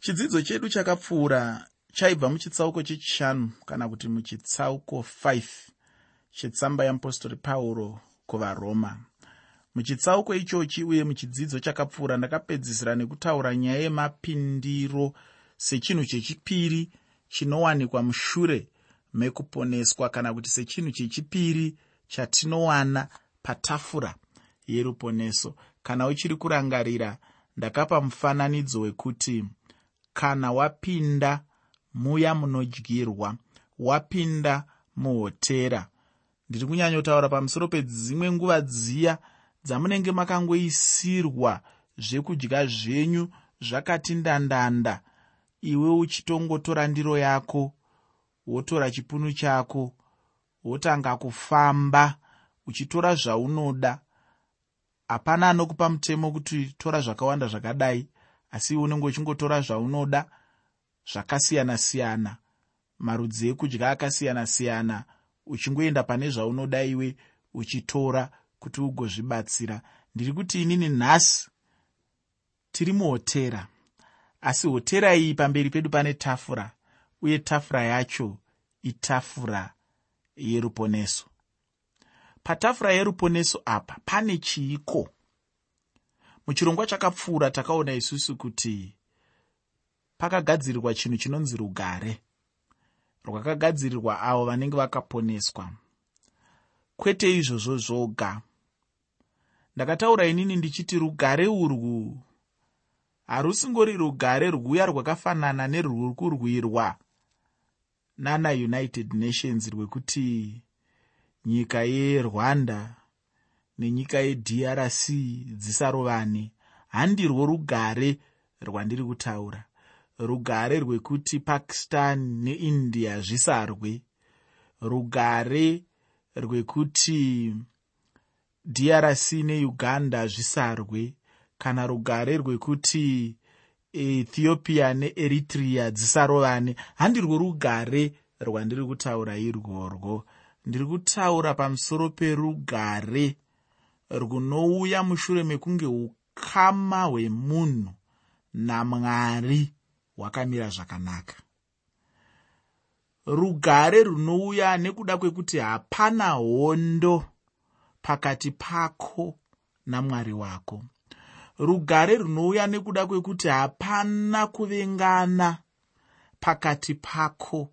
chidzidzo chedu chakapfuura chaibva muchitsauko chechishanu kana kuti muchitsauko 5 chetsamba yeapostori pauro kuvaroma. Muchitsauko ichochi uye muchidzidzo chakapfuura ndakapedzisira nekutaura nyaya yemapindiro sechinhu chechipiri chinowanikwa mushure mekuponeswa kana kuti sechinhu chechipiri chatinowana patafura yeruponeso. Kana uchiri kurangarira ndakapa mufananidzo wekuti kana wapinda muya munodyirwa wapinda muhotera. Ndiri kunyanyotaura pamusoro pedzimwe nguva dziya dzamunenge makangoisirwa zvekudya zvenyu zvakati ndandanda. Iwe uchitongotora ndiro yako wotora chipunu chako wotanga kufamba uchitora zvaunoda. Hapana anokupa mutemo kuti tora zvakawanda zvakadai asi unenge uchingotora zvaunoda zvakasiyana-siyana marudzi ekudya akasiyana-siyana uchingoenda pane zvaunoda iwe uchitora kuti ugozvibatsira. Ndiri kuti inini nhasi tiri muhotera. Asi hotera iyi pamberi pedu pane tafura uye tafura yacho itafura yeruponeso. Patafura yeruponeso apa pane chiiko muchirongwa chakapfuura takaona isusu kuti pakagadzirirwa chinhu chinonzi rugare. Rwakagadzirirwa avo vanenge vakaponeswa. Kwete izvozvo zvoga. Ndakataura inini ndichiti rugare urwu harusingori rugare rwuya rwakafanana nerwuri kurwirwa nanaunited nations rwekuti nyika yerwanda nenyika yedrc dzisarovane. Handirwo rugare rwandiri kutaura. Rugare rwekuti pakistan neindia zvisarwe. Rugare rwekuti drc neuganda zvisarwe. Kana rugare rwekuti ethiopia neeritrea dzisarovane. Handirwo rugare rwandiri kutaura irworwo. Ndiri kutaura pamusoro perugare runouya mushure mekunge ukama hwemunhu namwari hwakamira zvakanaka. Rugare runouya nekuda kwekuti hapana hondo pakati pako namwari wako. Rugare runouya nekuda kwekuti hapana kuvengana pakati pako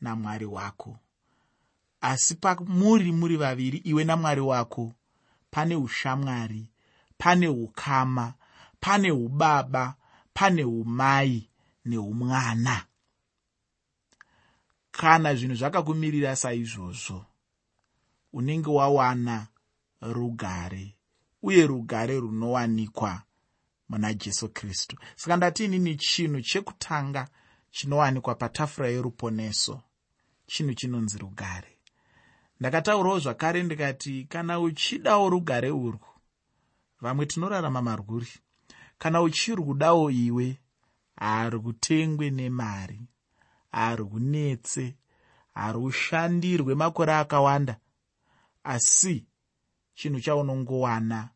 namwari wako. Asi pamuri muri vaviri iwe namwari wako pane ushamwari pane ukama pane ubaba pane umai neumwana. Kana zvinhu zvakakumirira saizvozvo unenge wawana rugare uye rugare runowanikwa muna jesu kristu. Saka ndati inini chinhu chekutanga chinowanikwa patafura yeruponeso chinhu chinonzi rugare ndakataurawo zvakare ndikati kana uchidawo rugare urwu vamwe tinorarama marwuri. Kana uchirwudawo iwe harwutengwe nemari harwunetse harwushandirwe makore akawanda. Asi chinhu chaunongowana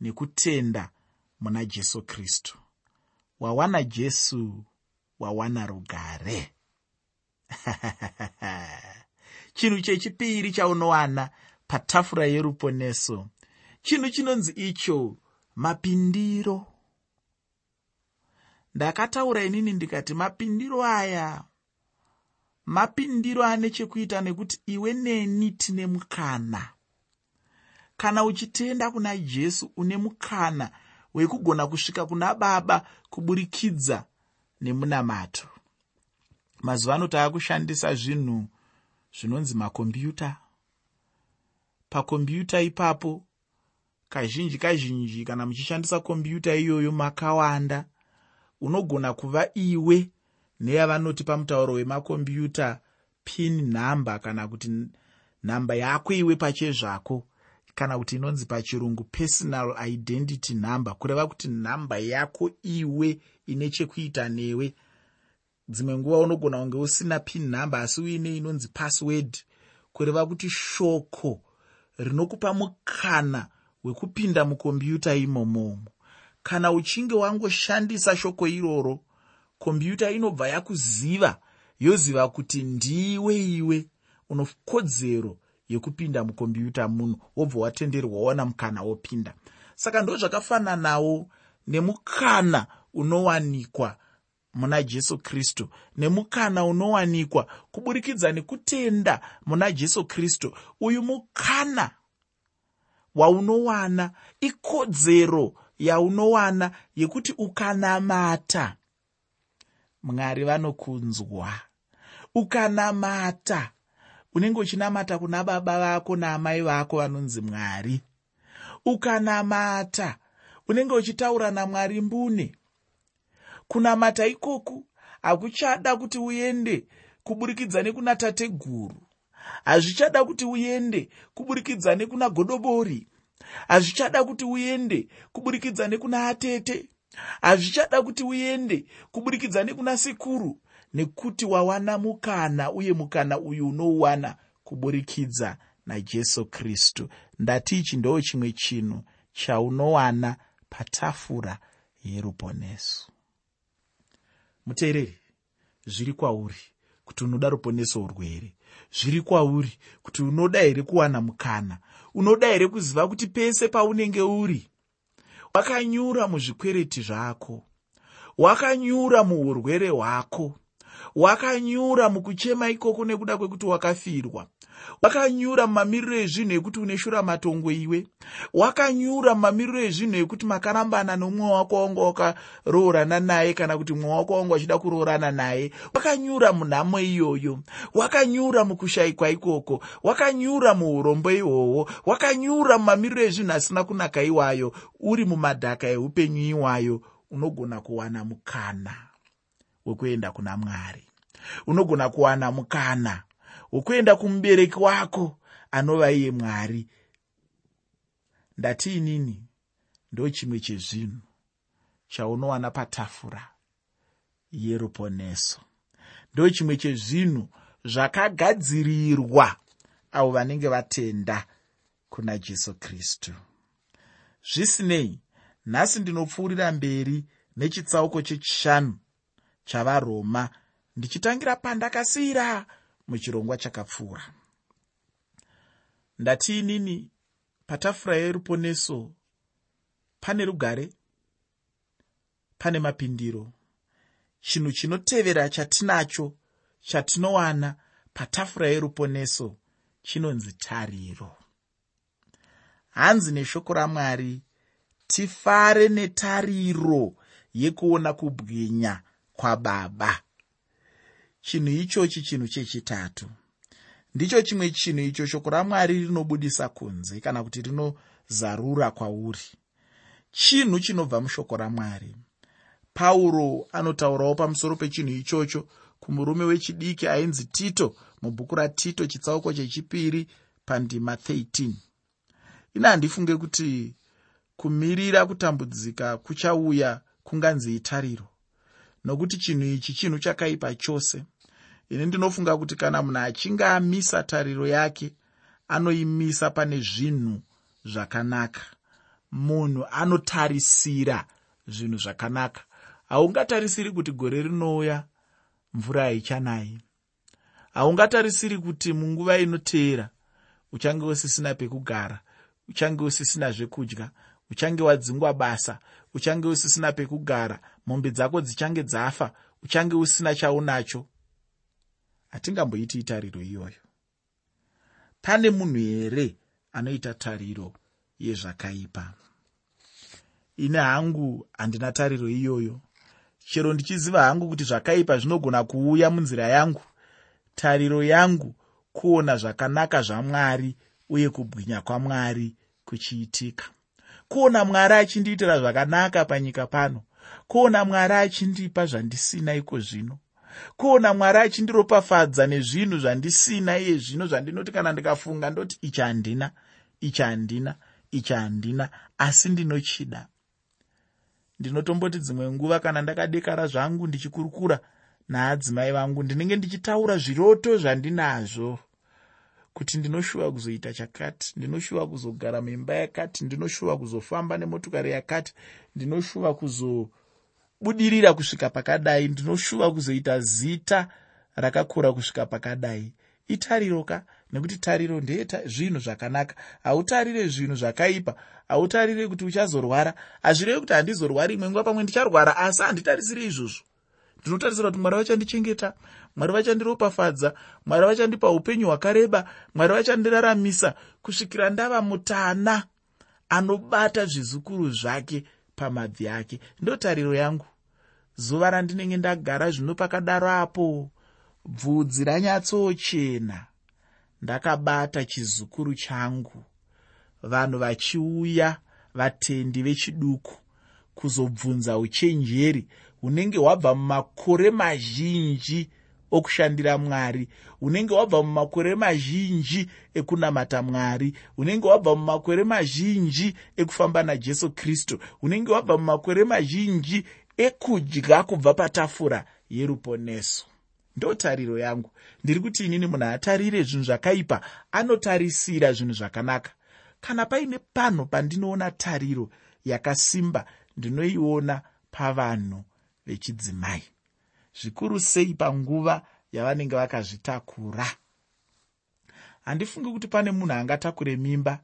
nekutenda muna jesu kristu. Wawana jesu wawana rugare chinhu chechipiri chaunowana patafura yeruponeso chinhu chinonzi icho mapindiro. Ndakataura inini ndikati mapindiro aya mapindiro ane chekuita nekuti iwe neni tine mukana. Kana uchitenda kuna jesu une mukana wekugona kusvika kuna baba kuburikidza nemunamato. Mazuva ano taakushandisa zvinhu zvinonzi makombiuta pakombiuta ipapo kazhinji kazhinji kana muchishandisa kombiuta iyoyo makawanda. Unogona kuva iwe neyavanoti pamutauro wemakombiuta pin nhamba kana kuti nhamba yako iwe pachezvako kana kuti inonzi pachirungu personal identity number kureva kuti nhamba yako iwe ine chekuita newe dzimwe nguva unogona kunge usina pin number asi uine inonzi password kureva kuti shoko rinokupa mukana wekupinda mukombiuta imomomo kana uchinge wangoshandisa shoko iroro kombiuta inobva yakuziva yoziva kuti ndiwe iwe uno kodzero yekupinda mukombiuta muno wobva watenderwa waona mukana wopinda. Saka ndo zvakafananawo nemukana unowanikwa muna jesu kristu. Nemukana unowanikwa kuburikidza nekutenda muna jesu kristu. Uyu mukana waunowana ikodzero yaunowana yekuti ukanamata. Mwari vanokunzwa ukanamata. Unenge uchinamata kuna baba vako naamai vako vanonzi mwari. Ukanamata. Unenge uchitaura namwari mbune kunamata ikoku hakuchada kuti uende kuburikidza nekuna tateguru hazvichada kuti uende kuburikidza nekuna godobori. Hazvichada kuti uende kuburikidza nekuna atete. Hazvichada kuti uende kuburikidza nekuna sekuru nekuti wawana mukana uye mukana uyu unouwana kuburikidza najesu kristu. Ndati ichi ndo chimwe chinhu chaunowana patafura yeruponeso muteereri zviri kwauri kuti unoda ruponeso urwere zviri kwauri kuti unoda here kuwana mukana? Unoda here kuziva kuti pese paunenge uri wakanyura muzvikwereti zvako wakanyura muurwere hwako wakanyura mukuchema ikoko nekuda kwekuti wakafirwa. Wakanyura mumamiriro ezvinhu ekuti une shura matongo iwe. Wakanyura mumamiriro ezvinhu ekuti makarambana nomumwe wako wanga wakaroorana naye kana kuti mumwe wako wanga wachida kuroorana naye. Wakanyura munhamo iyoyo. Wakanyura mukushayikwa ikoko. Wakanyura muurombo ihwohwo. Wakanyura mumamiriro ezvinhu asina kunaka iwayo. Uri mumadhaka eupenyu iwayo. Unogona kuwana mukana wekuenda kuna mwari. Unogona kuwana mukana wokuenda kumubereki wako anova iye mwari. Ndati inini ndo chimwe chezvinhu chaunowana patafura yeruponeso. Ndo chimwe chezvinhu zvakagadzirirwa avo vanenge vatenda kuna jesu kristu. Zvisinei nhasi ndinopfuurira mberi nechitsauko chechishanu chavaroma. Ndichitangira pandakasiyira muchirongwa chakapfuura. Ndati inini patafura yeruponeso. Pane rugare pane mapindiro. Chinhu chinotevera chatinacho chatinowana patafura yeruponeso chinonzi tariro. Hanzi neshoko ramwari tifare netariro yekuona kubwinya kwababa. Chinhu ichochi chinhu chechitatu. Ndicho chimwe chinhu icho shoko ramwari rinobudisa kunze kana kuti rinozarura kwauri. Chinhu chinobva mushoko ramwari. Pauro anotaurawo pamusoro pechinhu ichocho kumurume wechidiki ainzi tito mubhuku ratito chitsauko chechipiri pandima 13 ina handifunge kuti kumirira kutambudzika kuchauya kunganzi itariro nokuti chinhu ichi chinhu chakaipa chose. Ini ndinofunga kuti kana munhu achinge amisa tariro yake anoimisa pane zvinhu zvakanaka. Munhu anotarisira zvinhu zvakanaka. Haungatarisiri kuti gore rinouya mvura haichanayi. Haungatarisiri kuti munguva inoteera uchange usisina pekugara uchange usisina zvekudya uchange wadzingwa basa uchange usisina pekugara mombe dzako dzichange dzafa uchange usina chaunacho. Hatingamboiti tariro iyoyo. Pane munhu here anoita tariro yezvakaipa? Ine hangu handina tariro iyoyo. Chero ndichiziva hangu kuti zvakaipa zvinogona kuuya munzira yangu. Tariro yangu kuona zvakanaka zvamwari uye kubwinya kwamwari kuchiitika kuona mwari achindiitira zvakanaka panyika pano kuona mwari achindipa zvandisina iko zvino kuona mwari achindiropafadza nezvinhu zvandisina iye zvino zvandinoti kana ndikafunga ndoti ichi handina ichi handina ichi handina asi ndinochida. Ndinotomboti dzimwe nguva kana ndakadekara zvangu ndichikurukura naadzimai vangu ndinenge ndichitaura zviroto zvandinazvo kuti ndinoshuva kuzoita chakati ndinoshuva kuzogara muimba yakati ndinoshuva kuzofamba nemotokari yakati ndinoshuva kuzo ndakabudirira kusvika pakadai ndinoshuva kuzoita zita rakakura kusvika pakadai. Itariro ka nekuti tariro ndezvinhu zvakanaka. Hautarire zvinhu zvakaipa hautarire kuti uchazorwara. Hazvirei kuti handizorwari imwe nguva pamwe ndicharwara asi handitarisire izvozvo ndinotarisira kuti mwari vachandichengeta mwari vachandiropafadza mwari vachandipa upenyu hwakareba mwari vachandiraramisa kusvikira ndava mutana anobata zvizukuru zvake pamabvi ake. Ndotariro yangu. Zuva randinenge ndagara zvino pakadaro apo bvudzi ranyatsochena. Ndakabata chizukuru changu. Vanhu vachiuya vatendi vechiduku kuzobvunza uchenjeri hunenge hwabva mumakore mazhinji okushandira mwari hunenge hwabva mumakore mazhinji ekunamata mwari hunenge hwabva mumakore mazhinji ekufamba najesu kristu hunenge hwabva mumakore mazhinji ekudya kubva patafura yeruponeso. Ndotariro yangu. Ndiri kuti inini munhu atarire zvinhu zvakaipa anotarisira zvinhu zvakanaka. Kana paine panhu pandinoona tariro yakasimba ndinoiona pavanhu vechidzimai. Zvikuru sei panguva yavanenge vakazvitakura? Handifungi kuti pane munhu angatakure mimba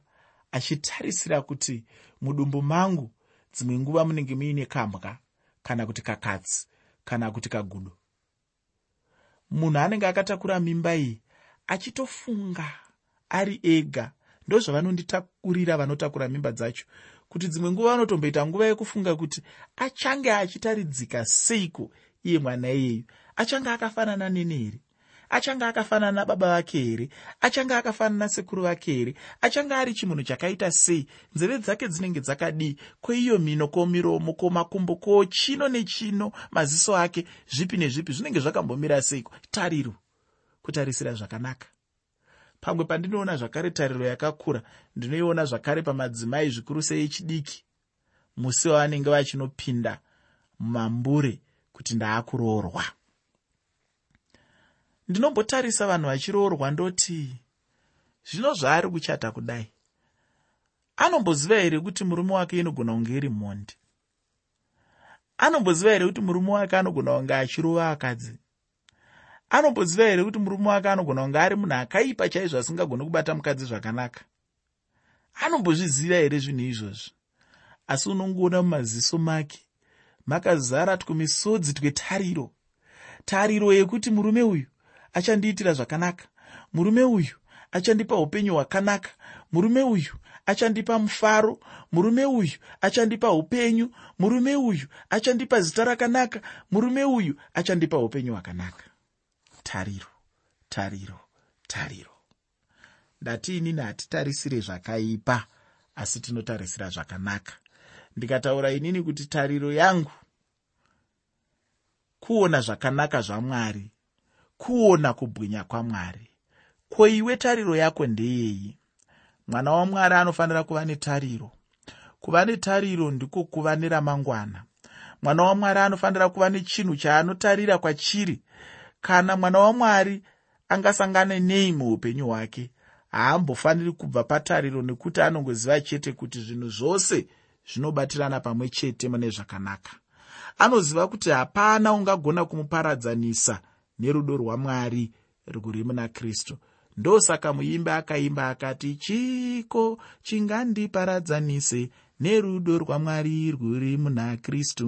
achitarisira kuti mudumbu mangu dzimwe nguva munenge muine kambwa kana kuti kakatsi kana kuti kagudo. Munhu anenge akatakura mimba iyi achitofunga ari ega. Ndozvavanonditakurira vanotakura mimba dzacho kuti dzimwe nguva vanotomboita nguva yekufunga kuti achange achitaridzika seiko iye mwana iyeyu? Achange akafanana nene here? Achange akafanana nababa vake here? Achange akafanana sekuru vake here? Achange ari chimunhu chakaita sei? Nzeve dzake dzinenge dzakadii? Kweiyo mino komiromo komakumbo ko chino nechino maziso ake zvipi nezvipi zvinenge zvakambomira seiko? Tariro kutarisira zvakanaka pamwe pandinoona zvakare tariro yakakura ndinoiona zvakare pamadzimai zvikuru sei echidiki musi wavanenge vachinopinda mumambure kuti ndaakuroorwa. Ndinombotarisa vanhu vachiroorwa ndoti zvino zvaari kuchata kudai? Anomboziva here kuti murume wake inogona kunge iri mhondi? Anomboziva here kuti murume wake anogona kunge achirova akadzi anomboziva here kuti murume wake anogona kunge ari munhu akaipa chaizvo asingagoni kubata mukadzi zvakanaka? Anombozviziva here zvinhu izvozvi asi unongoona mumaziso make makazara twomisodzi twetariro. Tariro yekuti murume uyu achandiitira zvakanaka murume uyu achandipa upenyu hwakanaka murume uyu achandipa mufaro murume uyu achandipa upenyu murume uyu achandipa zita rakanaka murume uyu achandipa upenyu hwakanaka tariro tariro tariro. Ndati inini hatitarisire zvakaipa asi tinotarisira zvakanaka. Ndikataura inini kuti tariro yangu kuona zvakanaka zvamwari kuona kubwinya kwamwari ko iwe tariro yako ndeyei? Mwana wamwari anofanira kuva netariro. Kuva netariro ndiko kuva neramangwana. Mwana wamwari anofanira kuva nechinhu chaanotarira kwachiri kana mwana wamwari angasangane nei muupenyu hwake haambofaniri kubva patariro nekuti anongoziva chete kuti zvinhu zvose zvinobatirana pamwe chete mune zvakanaka. Anoziva kuti hapana ungagona kumuparadzanisa nerudo rwamwari rwuri muna kristu. Ndosaka muimbi akaimba akati chiko chingandiparadzanise nerudo rwamwari rwuri muna kristu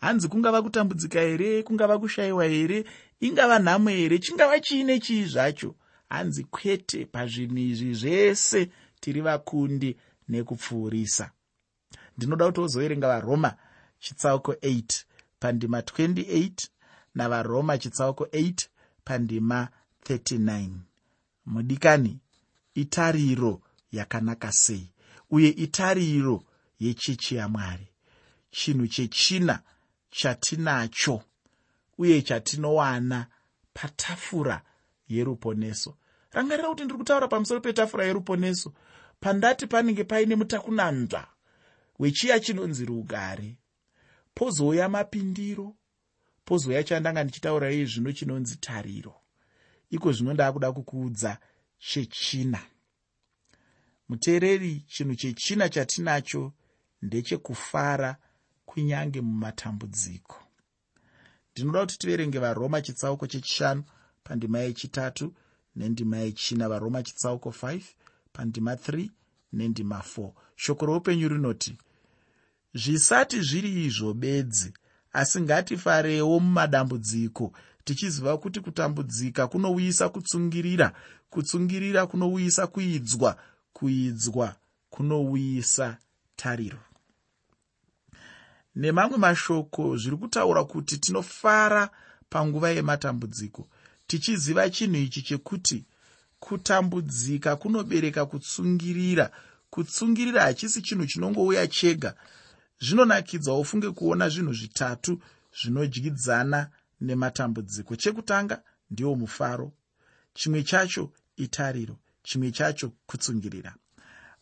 hanzi kungava kutambudzika here kungava kushayiwa here ingava nhamo here chingava chiine chii zvacho? Hanzi kwete pazvinhu izvi zvese tiri vakundi nekupfuurisa. Ndinoda kuti ozoverenga varoma chitsauko 8 pandima 28 navaroma chitsauko 8 pandima 39 mudikani itariro yakanaka sei uye itariro yechechi yamwari. Chinhu chechina chatinacho uye chatinowana patafura yeruponeso. Rangarira kuti ndiri kutaura pamusoro petafura yeruponeso pandati panenge paine mutakunanzva wechiya chinonzi rugare pozouya mapindiro pozouya chandanga ndichitaura iye zvino chinonzi tariro. Iko zvino ndaakuda kukuudza chechina muteereri chinhu chechina chatinacho ndechekufara kunyange mumatambudziko. Ndinoda kuti tiverenge varoma chitsauko chechishanu pandima yechitatu nendima yechina varoma chitsauko 5 pandima 3 nendima 4 shoko roupenyu rinoti zvisati zviri izvo bedzi asi ngatifarewo mumadambudziko tichiziva kuti kutambudzika kunouyisa kutsungirira kutsungirira kunouyisa kuidzwa kuidzwa kunouyisa tariro. Nemamwe mashoko zviri kutaura kuti tinofara panguva yematambudziko tichiziva chinhu ichi chekuti kutambudzika kunobereka kutsungirira. Kutsungirira hachisi chinhu chinongouya chega. Zvinonakidza ufunge kuona zvinhu zvitatu zvinodyidzana nematambudziko. Chekutanga ndiwo mufaro. Chimwe chacho itariro chimwe chacho kutsungirira.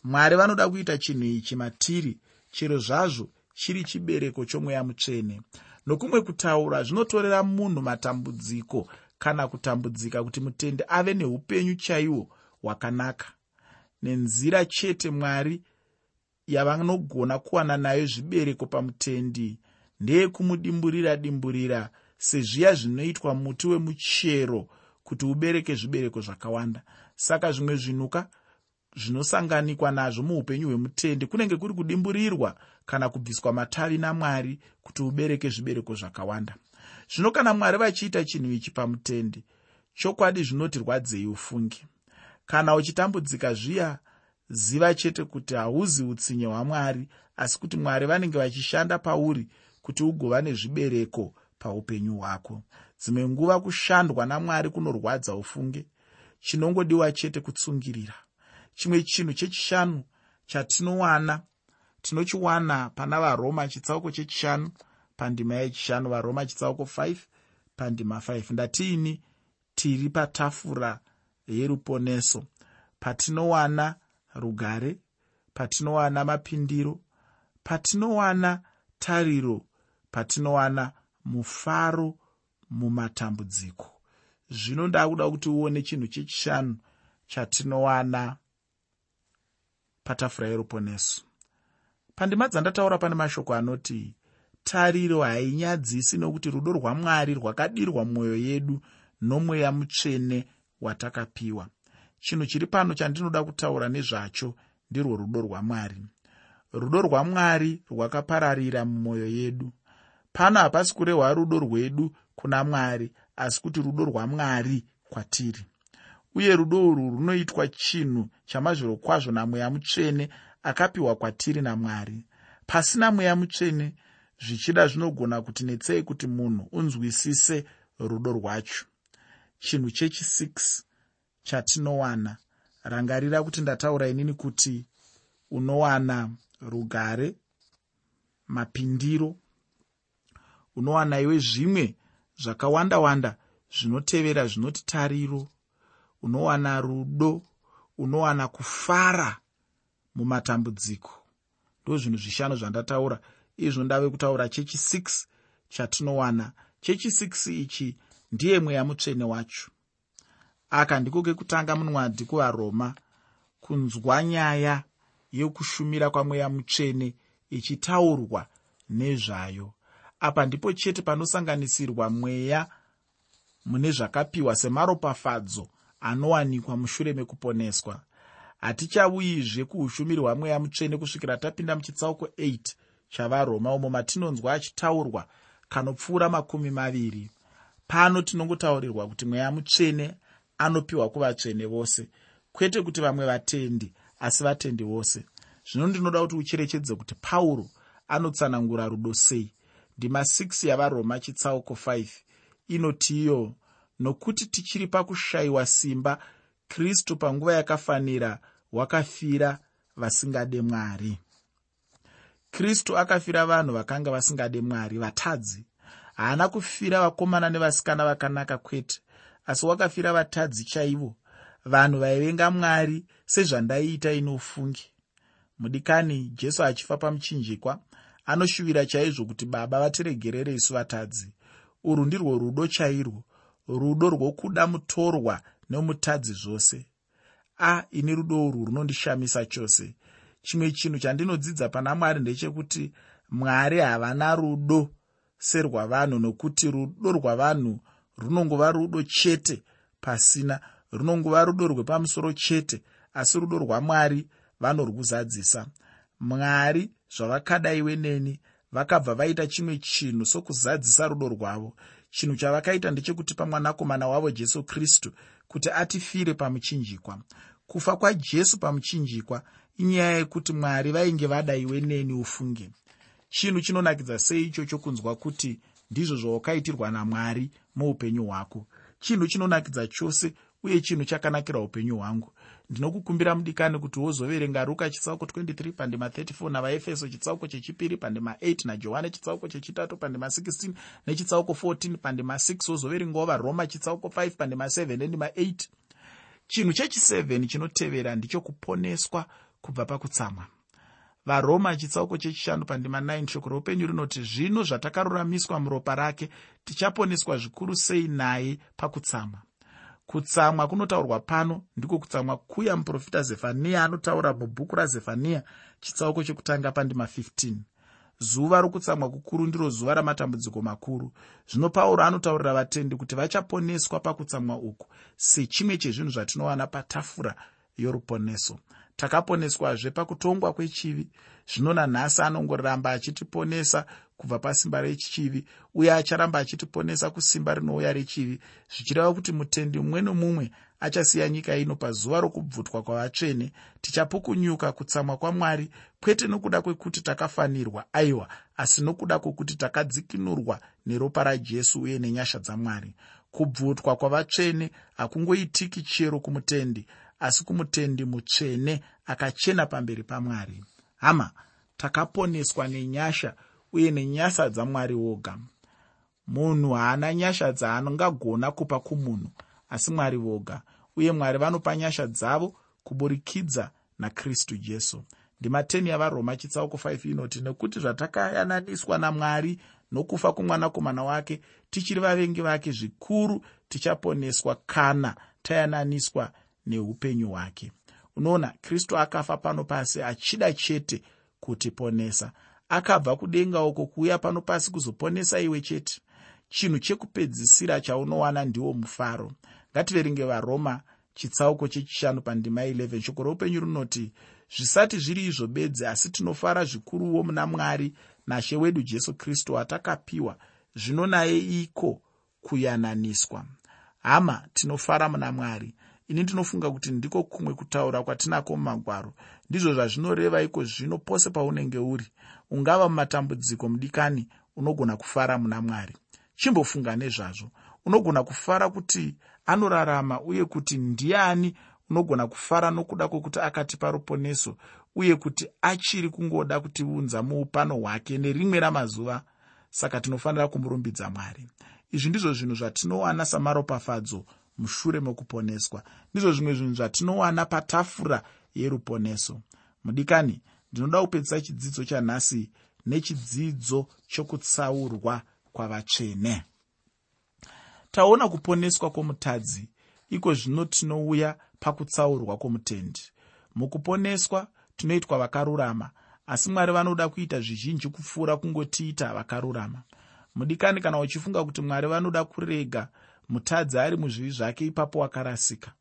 Mwari vanoda kuita chinhu ichi matiri chero zvazvo chiri chibereko chomweya mutsvene. Nokumwe kutaura zvinotorera munhu matambudziko kana kutambudzika kuti mutende ave neupenyu chaihwo hwakanaka. Nenzira chete mwari yavanogona kuwana nayo zvibereko pamutendi ndeyekumudimburira dimburira sezviya zvinoitwa muti wemuchero kuti ubereke zvibereko zvakawanda saka zvimwe zvinuka zvinosanganikwa nazvo muupenyu hwemutendi kunenge kuri kudimburirwa kana kubviswa matavi namwari kuti ubereke zvibereko zvakawanda. Zvino kana mwari vachiita chinhu ichi pamutendi chokwadi zvinoti rwadzei ufungi. Kana uchitambudzika zviya ziva chete kuti hauzi utsinye hwamwari asi kuti mwari vanenge vachishanda pauri kuti ugova nezvibereko paupenyu hwako. Dzimwe nguva kushandwa namwari kunorwadza ufunge chinongodiwa chete kutsungirira. Chimwe chinhu chechishanu chatinowana tinochiwana pana varoma chitsauko chechishanu pandima yechishanu varoma chitsauko 5 pandima 5 ndatiini? Tiri patafura yeruponeso. Patinowana rugare patinowana mapindiro patinowana tariro patinowana mufaro mumatambudziko zvino ndakuda kuti uone chinhu chechishanu chatinowana patafura yeruponeso pandima dzandataura pane mashoko anoti tariro hainyadzisi nokuti rudo rwamwari rwakadirwa mwoyo yedu nomweya mutsvene watakapiwa. Chinhu chiri pano chandinoda kutaura nezvacho ndirwo rudo rwamwari. Rudo rwamwari rwakapararira mumwoyo yedu. Pano hapasi kurehwa rudo rwedu kuna mwari asi kuti rudo rwamwari kwatiri. Uye rudo urwu runoitwa chinhu chamazviro kwazvo namweya mutsvene akapiwa kwatiri namwari. Pasina mweya mutsvene zvichida zvinogona kuti netsei kuti munhu unzwisise rudo rwacho. Chinhu chechi6 chatinowana rangarira kuti ndataura inini kuti unowana rugare mapindiro unowana iwe zvimwe zvakawanda wanda zvinotevera zvinoti tariro unowana rudo unowana kufara mumatambudziko. Ndo zvinhu zvishanu zvandataura. Izvo ndave kutaura chechi 6 chatinowana. Chechi 6 ichi ndiye mweya mutsvene wacho. Aka ndiko kekutanga munwadhi kuvaroma kunzwa nyaya yokushumira kwamweya mutsvene ichitaurwa nezvayo apa ndipo chete panosanganisirwa mweya mune zvakapiwa semaropafadzo anowanikwa mushure mekuponeswa. Hatichauyizve kuushumirwa mweya mutsvene kusvikira tapinda muchitsauko 8 chavaroma umo matinonzwa achitaurwa kanopfuura makumi maviri. Pano tinongotaurirwa kuti mweya mutsvene anopiwa kuvatsvene vose kwete kuti vamwe vatendi asi vatendi vose. Zvino ndinoda kuti ucherechedze kuti pauro anotsanangura rudo sei ndima 6 yavaroma chitsauko 5 inotiyo nokuti tichiri pakushayiwa simba kristu panguva yakafanira wakafira vasingade mwari. Kristu akafira vanhu vakanga vasingade mwari vatadzi. Haana kufira vakomana nevasikana vakanaka kwete asi wakafira vatadzi chaivo. Vanhu vaivenga mwari sezvandaiita inofungi mudikani jesu achifa pamuchinjikwa anoshuvira chaizvo kuti baba vatiregerere isu vatadzi. Urwu ndirwo rudo chairwo rudo rwokuda mutorwa nemutadzi zvose. A ini rudo urwu runondishamisa chose. Chimwe chinhu chandinodzidza pana mwari ndechekuti mwari havana rudo serwavanhu nokuti rudo rwavanhu runongova rudo chete pasina runongova rudo rwepamusoro chete asi rudo rwamwari vanorwuzadzisa. Mwari zvavakada iwe neni vakabva vaita chimwe chinhu sokuzadzisa rudo rwavo. Chinhu chavakaita ndechekutipa mwanakomana wavo jesu kristu kuti atifire pamuchinjikwa. Kufa kwajesu pamuchinjikwa inyaya yekuti mwari vainge vada iwe neni ufunge. Chinhu chinonakidza sei ichocho kunzwa kuti ndizvo zvawakaitirwa namwari muupenyu hwako chinhu chinonakidza chose uye chinhu chakanakira upenyu hwangu. Ndinokukumbira mudikani kuti wozoverenga ruka chitsauko 23 pandima 34 navaefeso chitsauko chechipiri pandima 8 najohane chitsauko chechitatu pandima 16 nechitsauko 14 pandima 6 wozoverengawo varoma chitsauko 5 pandima 7 nendima 8 chinhu chechi7 chinotevera ndichokuponeswa kubva pakutsamwa varoma chitsauko chechishanu pandima 9 shoko roupenyu rinoti zvino zvatakaruramiswa muropa rake tichaponeswa zvikuru sei naye pakutsamwa kutsamwa kunotaurwa pano ndiko kutsamwa kuya muprofita zefaniya anotaura mubhuku razefaniya chitsauko chekutanga pandima 15 zuva rokutsamwa kukuru ndiro zuva ramatambudziko makuru. Zvino pauro anotaurira vatendi kuti vachaponeswa pakutsamwa uku sechimwe chezvinhu zvatinowana patafura yoruponeso takaponeswazve pakutongwa kwechivi. Zvino nanhasi anongoramba achitiponesa kubva pasimba rechivi uye acharamba achitiponesa kusimba rinouya rechivi zvichireva kuti mutendi mumwe nomumwe achasiya nyika ino pazuva rokubvutwa kwavatsvene. Tichapukunyuka kutsamwa kwamwari kwete nokuda kwekuti takafanirwa aiwa asi nokuda kwokuti takadzikinurwa neropa rajesu uye nenyasha dzamwari. Kubvutwa kwavatsvene hakungoitiki chero kumutendi asi kumutendi mutsvene akachena pamberi pamwari. Hama takaponeswa nenyasha uye nenyasha dzamwari woga. Munhu haana nyasha dzaangagona kupa kumunhu asi mwari voga uye mwari vanopa nyasha dzavo kuburikidza nakristu jesu. Ndima 10 yavaroma chitsauko 5 inoti nekuti zvatakayananiswa namwari nokufa kwomwanakomana wake tichiri vavengi vake zvikuru tichaponeswa kana tayananiswa neupenyu hwake. Unoona kristu akafa pano pasi achida chete kutiponesa akabva kudenga uko kuuya pano pasi kuzoponesa iwe chete. Chinhu chekupedzisira chaunowana ndiwo mufaro. Ngativerenge varoma chitsauko chechishanu pandima 11 shoko roupenyu runoti zvisati zviri izvo bedzi asi tinofara zvikuruwo muna mwari nashe wedu jesu kristu watakapiwa zvino naye iko kuyananiswa. Hama tinofara muna mwari ini ndinofunga kuti ndiko kumwe kutaura kwatinako mumagwaro. Ndizvo zvazvinoreva iko zvino pose paunenge uri. Ungava mumatambudziko mudikani unogona kufara muna mwari. Chimbofunga nezvazvo. Unogona kufara kuti anorarama uye kuti ndiani unogona kufara nokuda kwokuti akatipa ruponeso uye kuti achiri kungoda kutiunza muupano hwake nerimwe ramazuva. Saka tinofanira kumurumbidza mwari. Izvi ndizvo zvinhu zvatinowana samaropafadzo mushure mekuponeswa ndizvo zvimwe zvinhu zvatinowana patafura yeruponeso. Mudikani ndinoda kupedzisa chidzidzo chanhasi nechidzidzo chokutsaurwa kwavatsvene. Taona kuponeswa kwomutadzi iko zvino tinouya pakutsaurwa kwomutendi. Mukuponeswa tinoitwa vakarurama asi mwari vanoda kuita zvizhinji kupfuura kungotiita vakarurama. Mudikani kana uchifunga kuti mwari vanoda kurega mutadzi ari muzvivi zvake ipapo wakarasika.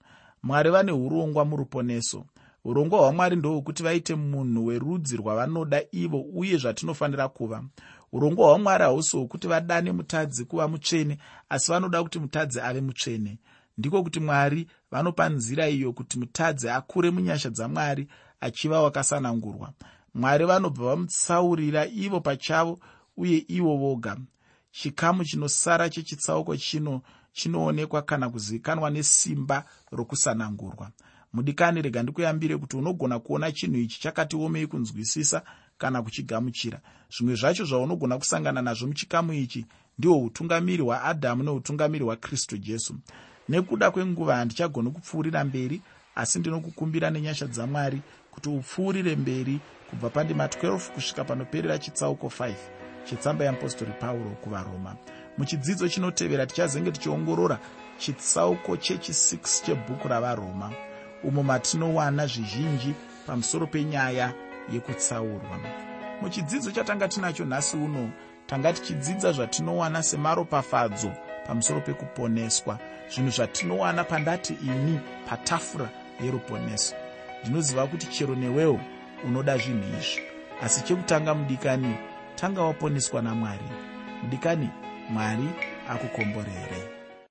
Mwari vane urongwa muruponeso. Urongwa hwamwari ndohwekuti vaite munhu werudzi rwavanoda ivo uye zvatinofanira kuva. Urongwa hwamwari hausi hwokuti vadane mutadzi kuva mutsvene asi vanoda kuti mutadzi ave mutsvene. Ndiko kuti mwari vanopa nzira iyo kuti mutadzi akure munyasha dzamwari achiva wakasanangurwa. Mwari vanobva vamutsaurira ivo pachavo uye ivo voga. Chikamu chinosara chechitsauko chino chinoonekwa kana kuzivikanwa nesimba rokusanangurwa. Mudikani rega ndikuyambire kuti unogona kuona chinhu ichi chakati omei kunzwisisa kana kuchigamuchira. Zvimwe zvacho zvaunogona kusangana nazvo muchikamu ichi ndihwo utungamiri hwaadhamu neutungamiri hwakristu jesu. Nekuda kwenguva handichagoni kupfuurira mberi asi ndinokukumbira nenyasha dzamwari kuti upfuurire mberi kubva pandima 12 kusvika panoperera chitsauko 5 chetsamba yeapostori pauro kuvaroma muchidzidzo chinotevera tichazenge tichiongorora chitsauko chechi6 chebhuku ravaroma. Umo matinowana zvizhinji pamusoro penyaya yekutsaurwa. Muchidzidzo chatanga tinacho nhasi uno tanga tichidzidza zvatinowana semaropafadzo pamusoro pekuponeswa. Zvinhu zvatinowana pandati ini patafura yeruponeso. Ndinoziva kuti chero newewo unoda zvinhu izvi. Asi chekutanga mudikani tanga waponeswa namwari. Mudikani mwari akukomborere